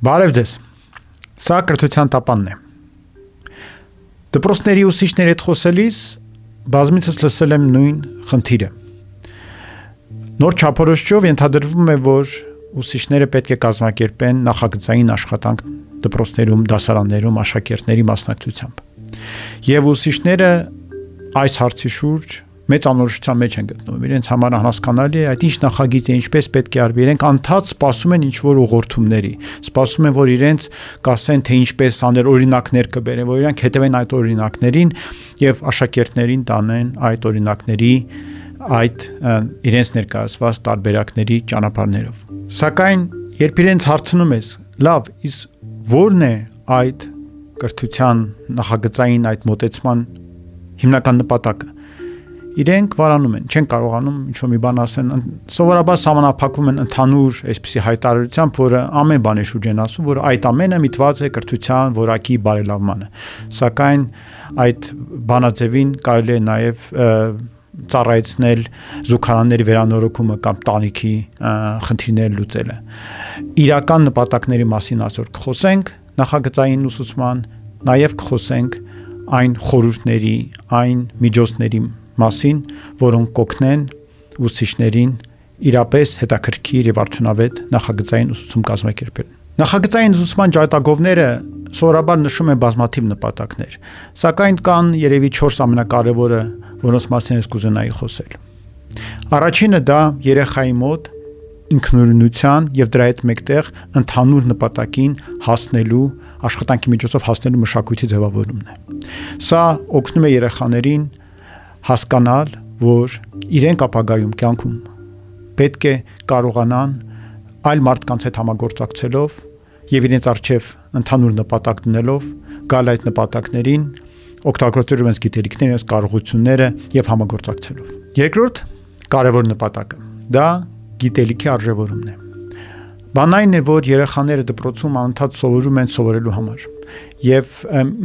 Բարև ձեզ։ Սա կրթության տապանն է։ Դպրոցների ուսուցիչների հետ խոսելիս բազմիցս լսել եմ նույն խնդիրը։ Նոր չափորոշչով ենթադրվում է, որ ուսուցիչները պետք է կազմակերպեն նախագծային աշխատանք դպրոցներում, դասարաններում աշակերտների մասնակցությամբ։ Եվ ուսուցիչները այս հարցի շուրջ մեծ անորոշության մեջ են գտնվում։ Իրենց համար անհասկանալի է այդ ինչ նախագիծ է, ինչպես պետք է արվի։ Իրենք անդադ սպասում են ինչ-որ ուղղորդումների, սպասում են, որ իրենց կասեն, թե ինչպես անել օրինակներ կբերեն, որ իրենք հետևեն այդ օրինակներին եւ աշակերտներին տանեն այդ օրինակների այդ իրենց ներկայացված տարբերակների ճանապարհներով։ Սակայն երբ իրենց հարցնում ես, լավ, իսկ ո՞րն է այդ կրթության նախագծային այդ մոտեցման հիմնական նպատակը իրենք վարանում են, չեն կարողանում ինչ-որ մի բան ասեն, սովորաբար համանախապակվում են ընդհանուր այսպիսի հայտարարությամբ, որը ամեն բանի շուրջ են ասում, որ այդ ամենը միտված է կրթության որակի բարելավմանը։ Սակայն այդ բանաձևին կարելի է նաև ծառայեցնել զուգարանների վերանորոգումը կամ տանիքի խնդիրները լուծելը։ Իրական նպատակների մասին այսօր կխոսենք նախագծային ուսուցման, նաև կխոսենք այն խորհուրդների, այն միջոցների մասին, որոնք կօգնեն ուսուցիչներին իրապես հետաքրքիր եւ արդյունավետ նախագծային ուսուցում կազմակերպել։ Նախագծային ուսուցման ջատագովները սովորաբար նշում են բազմաթիվ նպատակներ, սակայն կան երևի 4 ամենակարևորը, որոնց մասին ես կուզենայի խոսել։ Առաջինը դա երեխայի մոտ ինքնուրույնության եւ դրա հետ մեկտեղ ընդհանուր նպատակին հասնելու աշխատանքի միջոցով հասնելու մշակույթի ձևավորումն է։ Սա օգնում է երեխաներին հասկանալ, որ իրենք ապագայում կյանքում պետք է կարողանան այլ մարդկանց հետ համագործակցելով եւ իրենց արժեվ ընդհանուր նպատակ դնելով գալ այդ նպատակներին օգտագործելով իրենց գիտելիքները, իրենց կարողությունները եւ համագործակցելով։ Երկրորդ կարևոր նպատակը դա գիտելիքի արժևորումն է։ Բան այն է, որ երեխաները դպրոցում անընդհատ սովորում են սովորելու համար եւ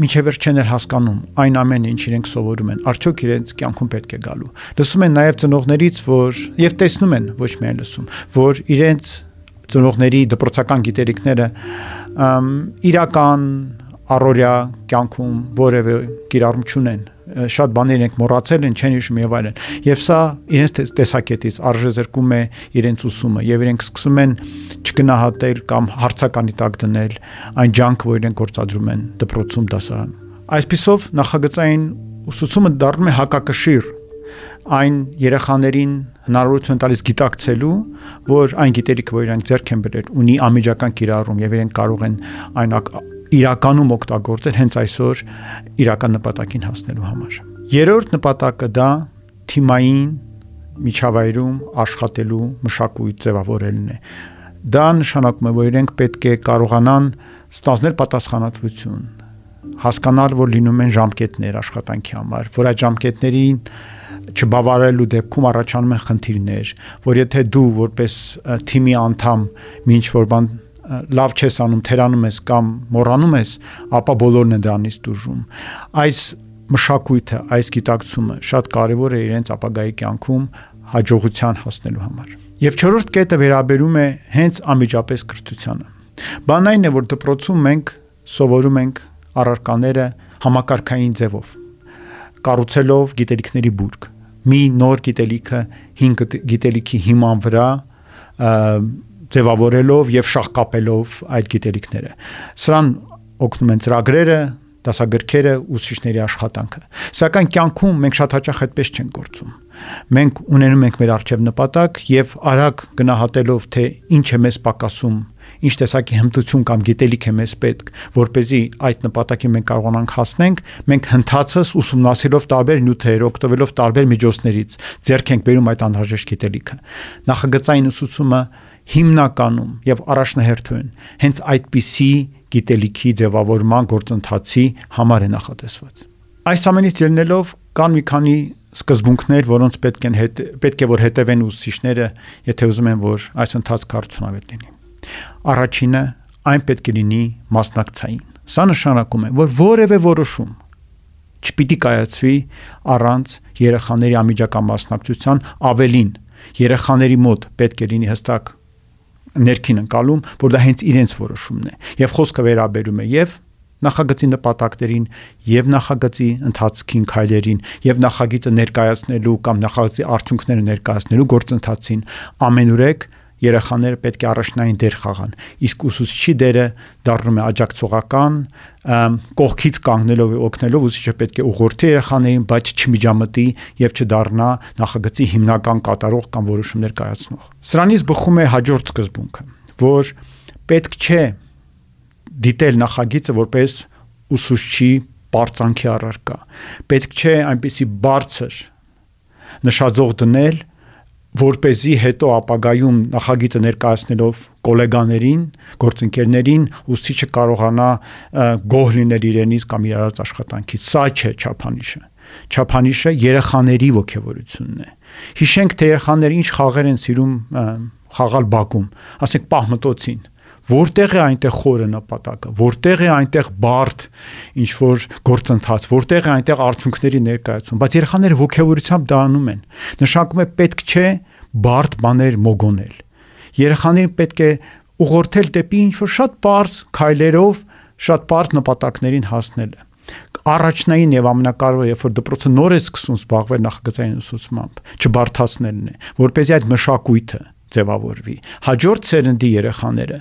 միջև վերջ չեն հասկանում այն ամենը ինչ իրենք սովորում են արդյոք իրենց կյանքում պետք է գալու լսում են նաեւ ծնողներից որ եւ տեսնում են ոչ միայն լսում որ իրենց ծնողների դպրոցական գիտելիքները իրական առօրյա կյանքում որևէ կիրառում չունեն շատ բաներ ենք մոռացել են, չեն հիշում եւ այլն։ Եվ սա իրենց տեսակետից արժեզրկում է իրենց ուսումը եւ իրենք սկսում են չգնահատել կամ հարցականի տակ դնել այն ջանքը, որ իրենք գործադրում են դպրոցում, դասարանում։ Այսպիսով նախագծային ուսուցումը դառնում է հակակշիռ այն երեխաներին հնարավորություն տալիս գիտակցելու, որ այն գիտելիքը, որ իրենք ձեռք են բերել, ունի անմիջական կիրառում եւ իրենք կարող են այն իրականում օգտագործել հենց այսօր իրական նպատակին հասնելու համար։ Երրորդ նպատակը դա թիմային միջավայրում աշխատելու մշակույթ ձևավորելն է։ Դա նշանակում է, որ իրենք պետք է կարողանան ստանձնել պատասխանատվություն, հասկանալ, որ լինում են ժամկետներ աշխատանքի համար, որ այդ ժամկետներին չբավարարելու դեպքում առաջանում են խնդիրներ, որ եթե դու որպես թիմի անդամ ինչ որ բան լավ չես անում, թերանում ես կամ մոռանում ես, ապա բոլորն են դրանից դժում։ Այս մշակույթը, այս գիտակցումը շատ կարևոր է իրենց ապագայի կյանքում հաջողության հասնելու համար։ Եվ չորրորդ կետը վերաբերում է հենց անմիջապես կրթությանը։ Բան այն է, որ դպրոցում մենք սովորում ենք առարկաները համակարգային ձևով, կառուցելով գիտելիքների բուրգ։ Մի նոր գիտելիքը 5 գիտելիքի հիման վրա ձևավորելով եւ շահկապելով այդ գիտելիքները։ Սրան օգնում են ծրագրերը, դասագրքերը, ուսուցիչների աշխատանքը։ Սակայն կյանքում մենք շատ հաճախ այդպես չենք գործում։ Մենք ունենում ենք մեր արժև նպատակ եւ արագ գնահատելով թե ինչ է մեզ պակասում, ինչ տեսակի հմտություն կամ գիտելիք է մեզ պետք, որ เป զի այդ նպատակին մենք կարողանանք հասնենք, մենք հնդածս ուսումնասիրելով տարբեր նյութեր, օգտվելով տարբեր միջոցներից ձեռք ենք բերում այդ անհրաժեշտ գիտելիքը։ Նախագծային ուսուցումը հիմնականում եւ առաջնահերթույն հենց այդպիսի գիտելիքի ձևավորման գործընթացի համար է նախատեսված։ Այս ամենից ելնելով կան մի քանի սկզբունքներ, որոնց պետք են հետ, պետք է որ հետևեն ուսուցիչները, եթե ուզում են որ այս ընթացքը արդյունավետ լինի։ Առաջինը այն պետք է լինի մասնակցային։ Սա նշանակում է, որ որևէ որոշում չպիտի կայացվի առանց երեխաների անմիջական մասնակցության ավելին երեխաների մոտ պետք է լինի հստակ ներքին ընկալում, որ դա հենց իրենց որոշումն է։ Եվ խոսքը վերաբերում է եւ նախագծի նպատակներին եւ նախագծի ընթացքին քայլերին եւ նախագիծը ներկայացնելու կամ նախագծի արդյունքները ներկայացնելու գործընթացին ամենուրեք երեխաները պետք է առաջնային դեր խաղան իսկ ուսուցչի դերը դառնում է աջակցողական կողքից կանգնելով եւ օգնելով ուսուցիչը պետք է ուղղորդի երեխաներին բայց չմիջամտի եւ չդառնա նախագծի հիմնական կատարող կամ որոշումներ կայացնող սրանից բխում է հաջորդ սկզբունքը որ պետք չէ դիտել նախագիծը որպես ուսուցչի པարծանքի առարկա պետք չէ այնպեսի բարձր նշաձող դնել որ เป զի հետո ապագայում նախագիծը ներկայացնելով գոլեգաներին, գործընկերներին ուսուցիչը կարողանա գոհ լինել իրենից կամ իր արած աշխատանքից։ Սա չէ չափանիշը։ Չափանիշը երեխաների ողջավորությունն է։ Հիշենք թե երեխաները ինչ խաղեր են սիրում խաղալ Բաքում, ասենք պահմտոցին որտեղ է այնտեղ խորը նպատակը, որտեղ է այնտեղ բարդ ինչ որ գործընթաց, որտեղ է այնտեղ արդյունքների ներկայացում, բայց երեխաները ողջավորությամբ դա անում են։ Նշանակում է պետք չէ բարդ բաներ մոգոնել։ Երեխաներին պետք է ուղղորդել դեպի ինչ որ շատ པարզ քայլերով, շատ པարզ նպատակներին հասնելը առաջնային եւ ամենակարևորը երբ որ դպրոցը նոր է սկսում զբաղվել նախագծային ուսուցմամբ չբարթացնելն է որպեսզի այդ մշակույթը ձևավորվի հաջորդ սերնդի երեխաները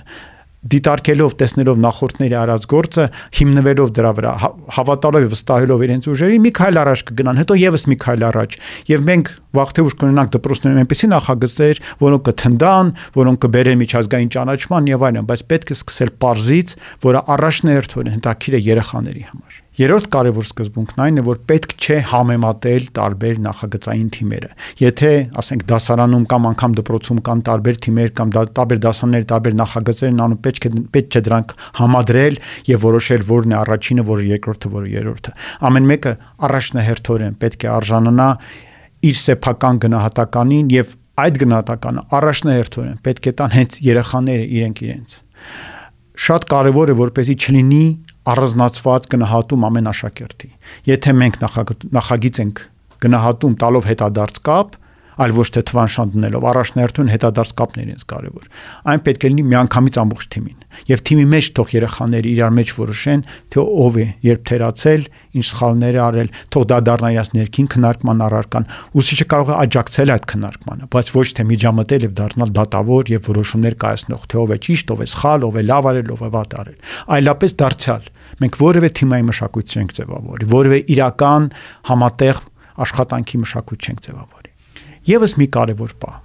դիտարկելով, տեսնելով նախորդների արած գործը, հիմնվելով դրա վրա, հա, հավատալով եւ վստահելով իրենց ուժերին, մի քայլ առաջ կգնան, հետո եւս մի քայլ առաջ։ Եվ մենք վաղ թե ուշ կունենանք դպրոցներում այնպեսի նախագծեր, որոնք կթնդան, որոնք կբերեն միջազգային ճանաչման եւ այլն, բայց պետք է սկսել parzից, որը առաջնահերթորեն հետաքրիր է երեխաների համար։ Երրորդ կարևոր սկզբունքն այն է, որ պետք չէ համեմատել տարբեր նախագծային թիմերը։ Եթե, ասենք, դասարանում կամ անգամ դպրոցում կան տարբեր թիմեր կամ տարբեր դասարաններ, տարբեր նախագծեր, անում պետք է պետք չէ դրանք համադրել եւ որոշել որն է առաջինը, որը երկրորդը, որը երրորդը։ Ամեն մեկը առաջնահերթորեն պետք է արժանանա իր սեփական գնահատականին եւ այդ գնահատականը առաջնահերթորեն պետք է տան հենց երեխաները իրենք իրենց շատ կարևոր է որպեսզի չլինի առանձնացված գնահատում ամեն աշակերտի։ Եթե մենք նախագիծ ենք գնահատում տալով հետադարձ կապ, այլ ոչ թե թվանշան դնելով առաջներթուն հետադարձ կապն իրենց կարևոր։ Այն պետք է լինի միանգամից ամբողջ թիմին։ Եվ թիմի մեջ թող երեխաները իրար մեջ որոշեն, թե ով է, երբ թերացել, ինչ սխալներ արել, թող դա դառնա իրաց ներքին քննարկման առարկան։ Ուսուցիչը կարող է աջակցել այդ քննարկմանը, բայց ոչ թե միջամտել եւ դառնալ դատավոր եւ որոշումներ կայացնող, թե ով է ճիշտ, ով է սխալ, ով է լավ արել, ով է վատ արել։ Այլապես դարձյալ մենք որևէ թիմային մշակույթ չենք ձևավորի, որևէ իրական համատեղ աշխատանքի մշակույթ չենք ձևավորի։ Եվս մի կարևոր բան։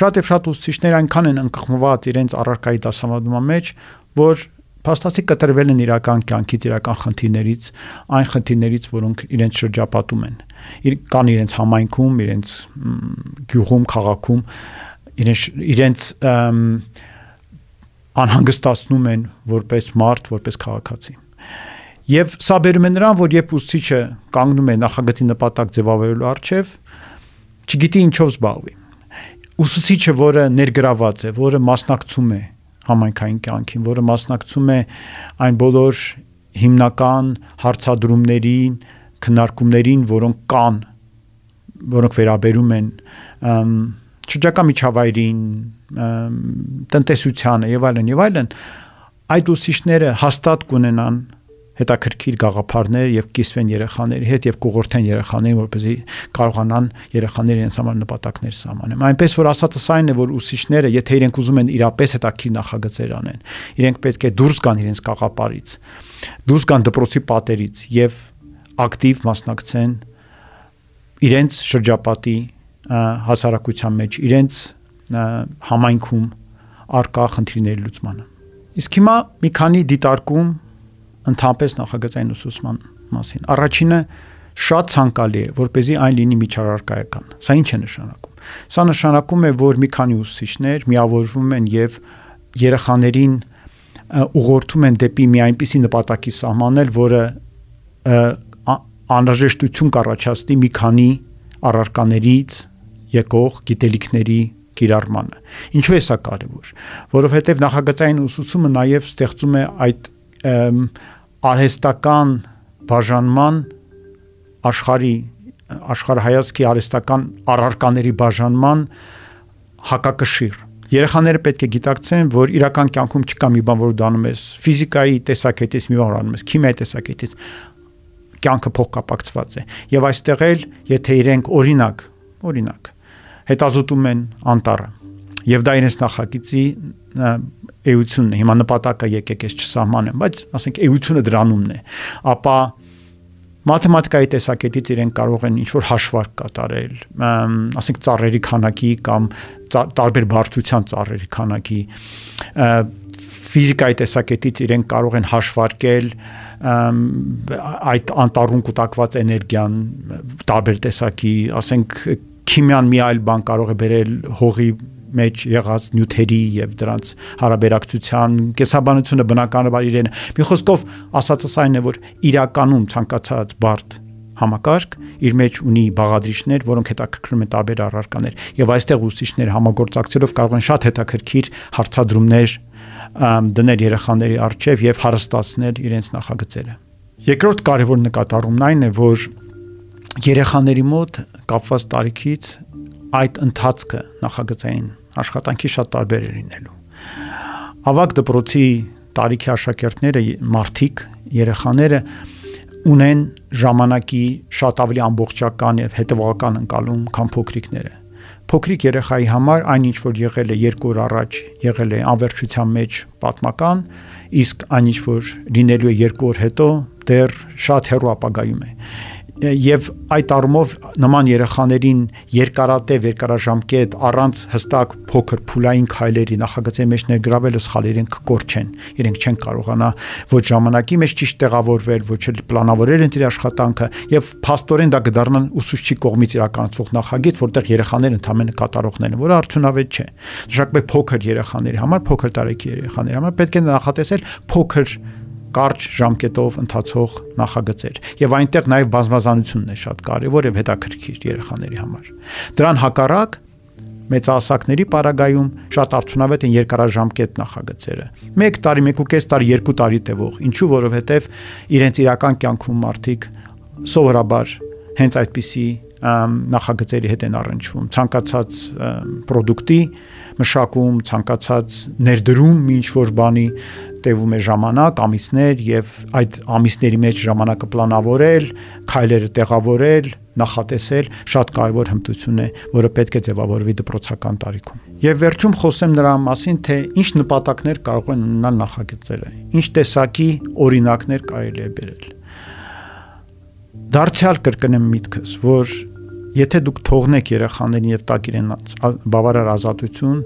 Շատ եւ շատ ուսուցիչներ այնքան են ընկղմված իրենց առարկայի դասավանդման մեջ, որ փաստացի կտրվել են իրական կյանքից, իրական խնդիրներից, այն խնդիրներից, որոնք իրենց շրջապատում են։ Իր կան իրենց համայնքում, իրենց գյուղում, քաղաքում, իրենց իրենց անհանգստացնում են որպես մարդ, որպես քաղաքացի։ Եվ սա բերում է նրան, որ երբ ուսուցիչը կանգնում է նախագծի նպատակ ձևավորելու արչև, չգիտի ինչով զբաղվի։ Ուսուցիչը, որը ներգրաված է, որը մասնակցում է համայնքային կյանքին, որը մասնակցում է այն բոլոր հիմնական հարցադրումներին, քննարկումներին, որոնք կան, որոնք վերաբերում են շրջակա միջավայրին, տնտեսությանը եւ այլն եւ այլն, այդ ուսուցիչները հաստատ կունենան հետաքրքիր գաղափարներ եւ կիսվեն երեխաների հետ եւ կուղորթեն երեխաներին, որպեսզի կարողանան երեխաները իրենց համար նպատակներ սահմանեն։ Այնպես որ ասածս այն է, որ ուսուցիչները, եթե իրենք ուզում են իրապես հետաքրքիր նախագծեր անեն, իրենք պետք է դուրս գան իրենց գաղափարից, դուրս գան դպրոցի պատերից եւ ակտիվ մասնակցեն իրենց շրջապատի հասարակության մեջ, իրենց համայնքում արկա խնդիրների լուծմանը։ Իսկ հիմա մի քանի դիտարկում ընդհանրապես նախագծային ուսուցման մասին։ Առաջինը շատ ցանկալի է, որ เป զի այն լինի միջարարքայական։ Սա ինչ է նշանակում։ Սա նշանակում է, որ մի քանի ուսուցիչներ միավորվում են եւ երեխաներին ուղղորդում են դեպի մի այնպիսի նպատակի սահմանել, որը անհրաժեշտություն կառաջացնի մի քանի առարկաներից եկող գիտելիքների կիրառմանը։ Ինչու է սա կարևոր։ Որովհետև նախագծային ուսուցումը նաև ստեղծում է այդ արհեստական բաժանման աշխարհի աշխարհայացքի արհեստական առարկաների բաժանման հակակշիռ Երեխաները պետք է գիտակցեն, որ իրական կյանքում չկա մի բան, որ դանում ես ֆիզիկայի տեսակետից մի բան անում ես, քիմիայի տեսակետից կյանքը փոխկապակցված է։ Եվ այստեղ էլ, եթե իրենք օրինակ, օրինակ հետազոտում են անտառը, եւ դա իրենց նախագծի էությունն է։ Հիմա նպատակը եկեք ես չսահմանեմ, բայց ասենք էությունը դրանումն է։ Ապա մաթեմատիկայի տեսակետից իրենք կարող են ինչ-որ հաշվարկ կատարել, ասենք ծառերի քանակի կամ տարբեր բարձրության ծառերի քանակի ֆիզիկայի տեսակետից իրենք կարող են հաշվարկել այդ անտառում կուտակված էներգիան տարբեր տեսակի, ասենք քիմիան մի այլ բան կարող է բերել հողի մեջ եղած նյութերի եւ դրանց հարաբերակցության կեսաբանությունը բնականաբար իրեն մի խոսքով ասածս այն է որ իրականում ցանկացած բարդ համակարգ իր մեջ ունի բաղադրիչներ, որոնք հետաքրքրում են տարբեր առարկաներ եւ այստեղ ուսուցիչները համագործակցելով կարող են շատ հետաքրքիր հարցադրումներ դնել երեխաների առջև եւ հարստացնել իրենց նախագծերը։ Երկրորդ կարևոր նկատառումն այն է, որ երեխաների մոտ կապված տարիքից այդ ընթացքը նախագծային աշխատանքի շատ տարբեր է լինելու։ Ավակ դպրոցի տարիքի աշակերտները, մարդիկ, երեխաները ունեն ժամանակի շատ ավելի ամբողջական եւ հետեւողական ընկալում, քան փոքրիկները փոքրիկ երեխայի համար այն ինչ որ եղել է երկու օր առաջ եղել է անվերջության մեջ պատմական իսկ այն ինչ որ լինելու է երկու օր հետո դեռ շատ հեռու ապագայում է եւ այդ առումով նման երեխաներին երկարատև երկարաժամկետ առանց հստակ փոքր փուլային քայլերի նախագծի մեջ ներգրավելը սխալ իրենք կորչեն իրենք չեն կարողանա ոչ ժամանակի մեջ ճիշտ տեղավորվել ոչ էլ պլանավորել են իր աշխատանքը եւ փաստորեն դա կդառնան ուսուցչի կողմից իրականացվող նախագիծ որտեղ երեխաները ընդամենը կատարողներն են որը արդյունավետ չէ շակբե փոքր երեխաների համար փոքր տարեկի երեխաների համար պետք է նախատեսել փոքր կարճ ժամկետով ընթացող նախագծեր եւ այնտեղ նաեւ բազմազանությունն է շատ կարեւոր եւ հետաքրքիր երեխաների համար դրան հակառակ մեծահասակների պարագայում շատ արդյունավետ են երկարաժամկետ նախագծերը 1 տարի 1.5 տարի 2 տարի տևող ինչու որովհետեւ իրենց իրական կյանքում մարդիկ սովորաբար հենց այդպիսի նախագծերի հետ են առնչվում. ցանկացած ապրանքի մշակում ցանկացած ներդրում ինչ որ բանի տևում է ժամանակ, ամիսներ եւ այդ ամիսների մեջ ժամանակը պլանավորել, քայլերը տեղավորել, նախատեսել շատ կարևոր հմտություն է, որը պետք է ձևավորվի դպրոցական տարիքում։ Եվ վերջում խոսեմ նրա մասին, թե ինչ նպատակներ կարող են ունենալ նախագծերը, ինչ տեսակի օրինակներ կարելի է բերել։ Դարձյալ կրկնեմ միտքս, որ եթե դուք թողնեք երեխաներին եւ տակ իրեն բավարար ազատություն,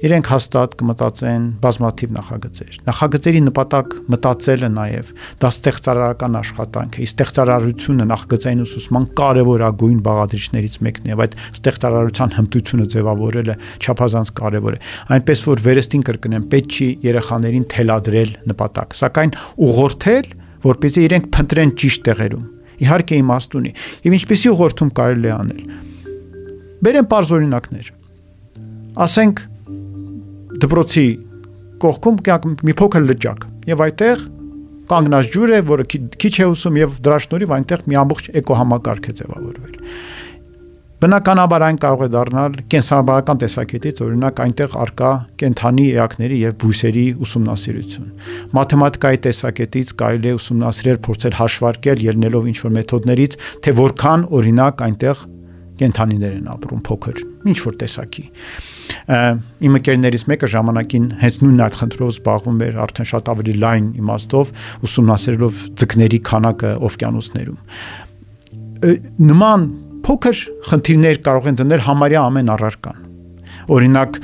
իրենք հաստատ կմտածեն բազմաթիվ նախագծեր։ Նախագծերի նպատակ մտածելը նաև դա ստեղծարարական աշխատանք է։ Ստեղծարարությունը նախագծային ուսուցման կարևորագույն բաղադրիչներից մեկն է, այդ ստեղծարարության հմտությունը ձևավորելը չափազանց կարևոր է։ Այնպես որ վերստին կրկնեմ, պետք չի երեխաներին թելադրել նպատակ, սակայն ուղղորդել, որպեսզի իրենք փնտրեն ճիշտ տեղերում իհարկե իմաստ ունի։ Եվ ինչպեսի ուղղորդում կարելի է անել։ Բերեմ པարզ օրինակներ։ Ասենք դպրոցի կողքում մի փոքր լճակ եւ այդտեղ կանգնած ջուր է, որը քիչ է ուսում եւ դրա շնորհիվ այնտեղ մի ամբողջ էկոհամակարգ է ձևավորվել։ Բնականաբար այն կարող է դառնալ կենսաբանական տեսակետից, օրինակ այնտեղ արկա կենթանի էակների եւ բույսերի ուսումնասիրություն։ Մաթեմատիկայի տեսակետից կարելի է ուսումնասիրել, փորձել հաշվարկել ելնելով ինչ-որ մեթոդներից, թե որքան օրինակ այնտեղ կենթանիներ են ապրում փոքր, ինչ որ տեսակի։ Իմ ընկերներից մեկը ժամանակին հենց նույն այդ խնդրով զբաղվում էր արդեն շատ ավելի լայն իմաստով ուսումնասիրելով ձկների քանակը օվկիանոսներում։ Նման փոքր խնդիրներ կարող են դնել համարյա ամեն առարկան օրինակ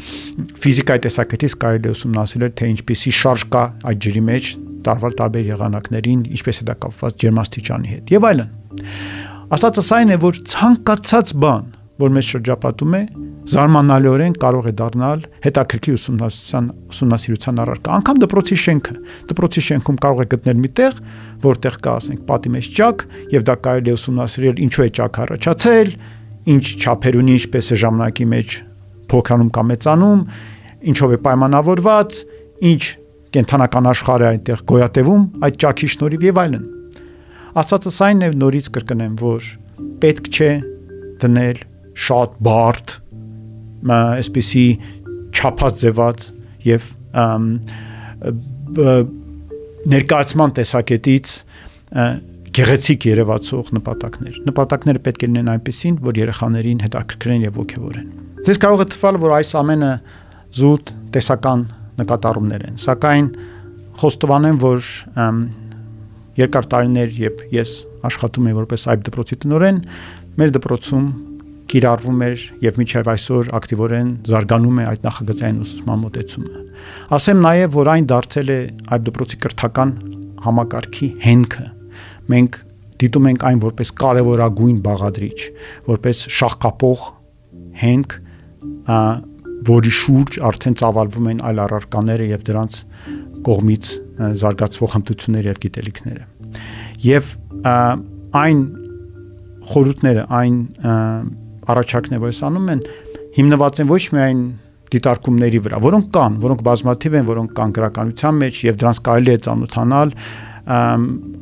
ֆիզիկայի տեսակետից կարելի է ուսումնասիրել թե ինչպիսի շարժ կա այդ ջրի մեջ տարվալ տարբեր եղանակներին, ինչպես է դա կապված ջերմաստիճանի հետ եւ այլն ասածս այն է, որ ցանկացած բան, որ մեզ շրջապատում է, զարմանալիորեն կարող է դառնալ հետաքրքիր ուսումնասիրության ուսումնասիրության առարկա։ Անկամ դպրոցի շենքը, դպրոցի շենքում կարող է գտնել մի տեղ, որտեղ կա, ասենք, պատի մեջ ճակ, եւ դա կարելի է ուսումնասիրել ինչու է ճակ առաջացել, ինչ չափեր ունի, ինչպես է ժամանակի մեջ փոքրանում կամ մեծանում, ինչով է պայմանավորված, ինչ կենթանական աշխարհը այնտեղ գոյատևում այդ ճակի շնորհիվ եւ այլն ասածս այն է նորից կրկնեմ, որ պետք չէ դնել շատ բարդ այսպիսի չափած ձևած եւ ներկայացման տեսակետից գեղեցիկ երևացող նպատակներ։ Նպատակները պետք է լինեն այնպեսին, որ երեխաներին հետաքրքրեն եւ ողջևորեն։ Ձեզ կարող է թվալ, որ այս ամենը զուտ տեսական նկատառումներ են, սակայն խոստովանեմ, որ երկար տարիներ, երբ ես աշխատում եմ որպես այբ դպրոցի տնօրեն, մեր դպրոցում կիրառվում էր եւ միջև այսօր ակտիվորեն զարգանում է այդ նախագծային ուսուցման մոտեցումը։ Ասեմ նաեւ, որ այն դարձել է այբ դպրոցի կրթական համակարգի հենքը։ Մենք դիտում ենք այն որպես կարևորագույն բաղադրիչ, որպես շահկապող հենք, որի շուրջ արդեն ծավալվում են այլ առարկաները եւ դրանց կողմից զարգացվող հմտությունները եւ գիտելիքները։ Եվ այն խորհուրդները, այն առաջարկները, որ ես անում են, հիմնված են ոչ միայն դիտարկումների վրա, որոնք կան, որոնք բազմաթիվ են, որոնք կան գրականության մեջ եւ դրանց կարելի է ծանոթանալ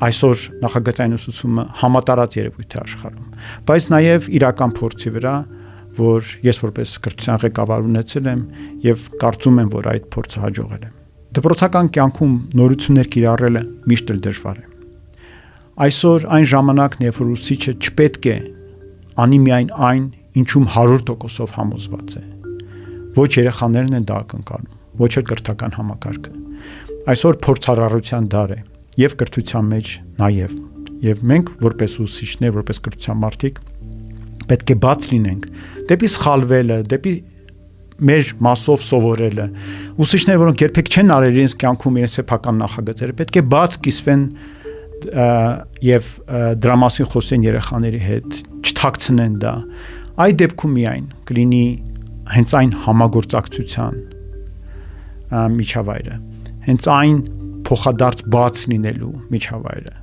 այսօր նախագծային ուսուցումը համատարած երևույթ է աշխարհում, բայց նաև իրական փորձի վրա, որ ես որպես կրթության ղեկավար ունեցել եմ եւ կարծում եմ, որ այդ փորձը հաջողել է։ Դպրոցական կյանքում նորություններ կիրառելը միշտ էլ դժվար է։ Այսօր այն ժամանակն է, որ ուսուցիչը չպետք է անի միայն այն, ինչում 100%-ով համոզված է։ Ոչ երեխաներն են դա ակնկալում, ոչ էլ կրթական համակարգը։ Այսօր փորձարարության դար է եւ կրթության մեջ նաեւ։ Եվ մենք որպես ուսուցիչներ, որպես կրթության մարդիկ պետք է բաց լինենք դեպի սխալվելը, դեպի մեր մասով սովորելը։ Ուսուցիչները, որոնք երբեք չեն արել իրենց կյանքում իրենց սեփական նախագծերը, պետք է բաց կիսվեն եւ դրա մասին խոսեն երեխաների հետ, չթաքցնեն դա։ Այդ դեպքում միայն կլինի հենց այն համագործակցության միջավայրը, հենց այն փոխադարձ բաց լինելու միջավայրը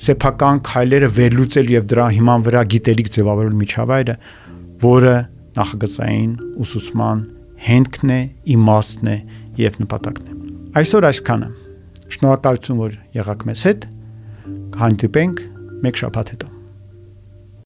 սեփական քայլերը վերլուծել եւ դրա հիման վրա գիտելիք ձևավորել միջավայրը, որը նախագծային ուսուցման հենքն է, իմաստն է եւ նպատակն է։ Այսօր այսքանը։ Շնորհակալություն, որ եղաք մեզ հետ։ Կհանդիպենք մեկ շաբաթ հետո։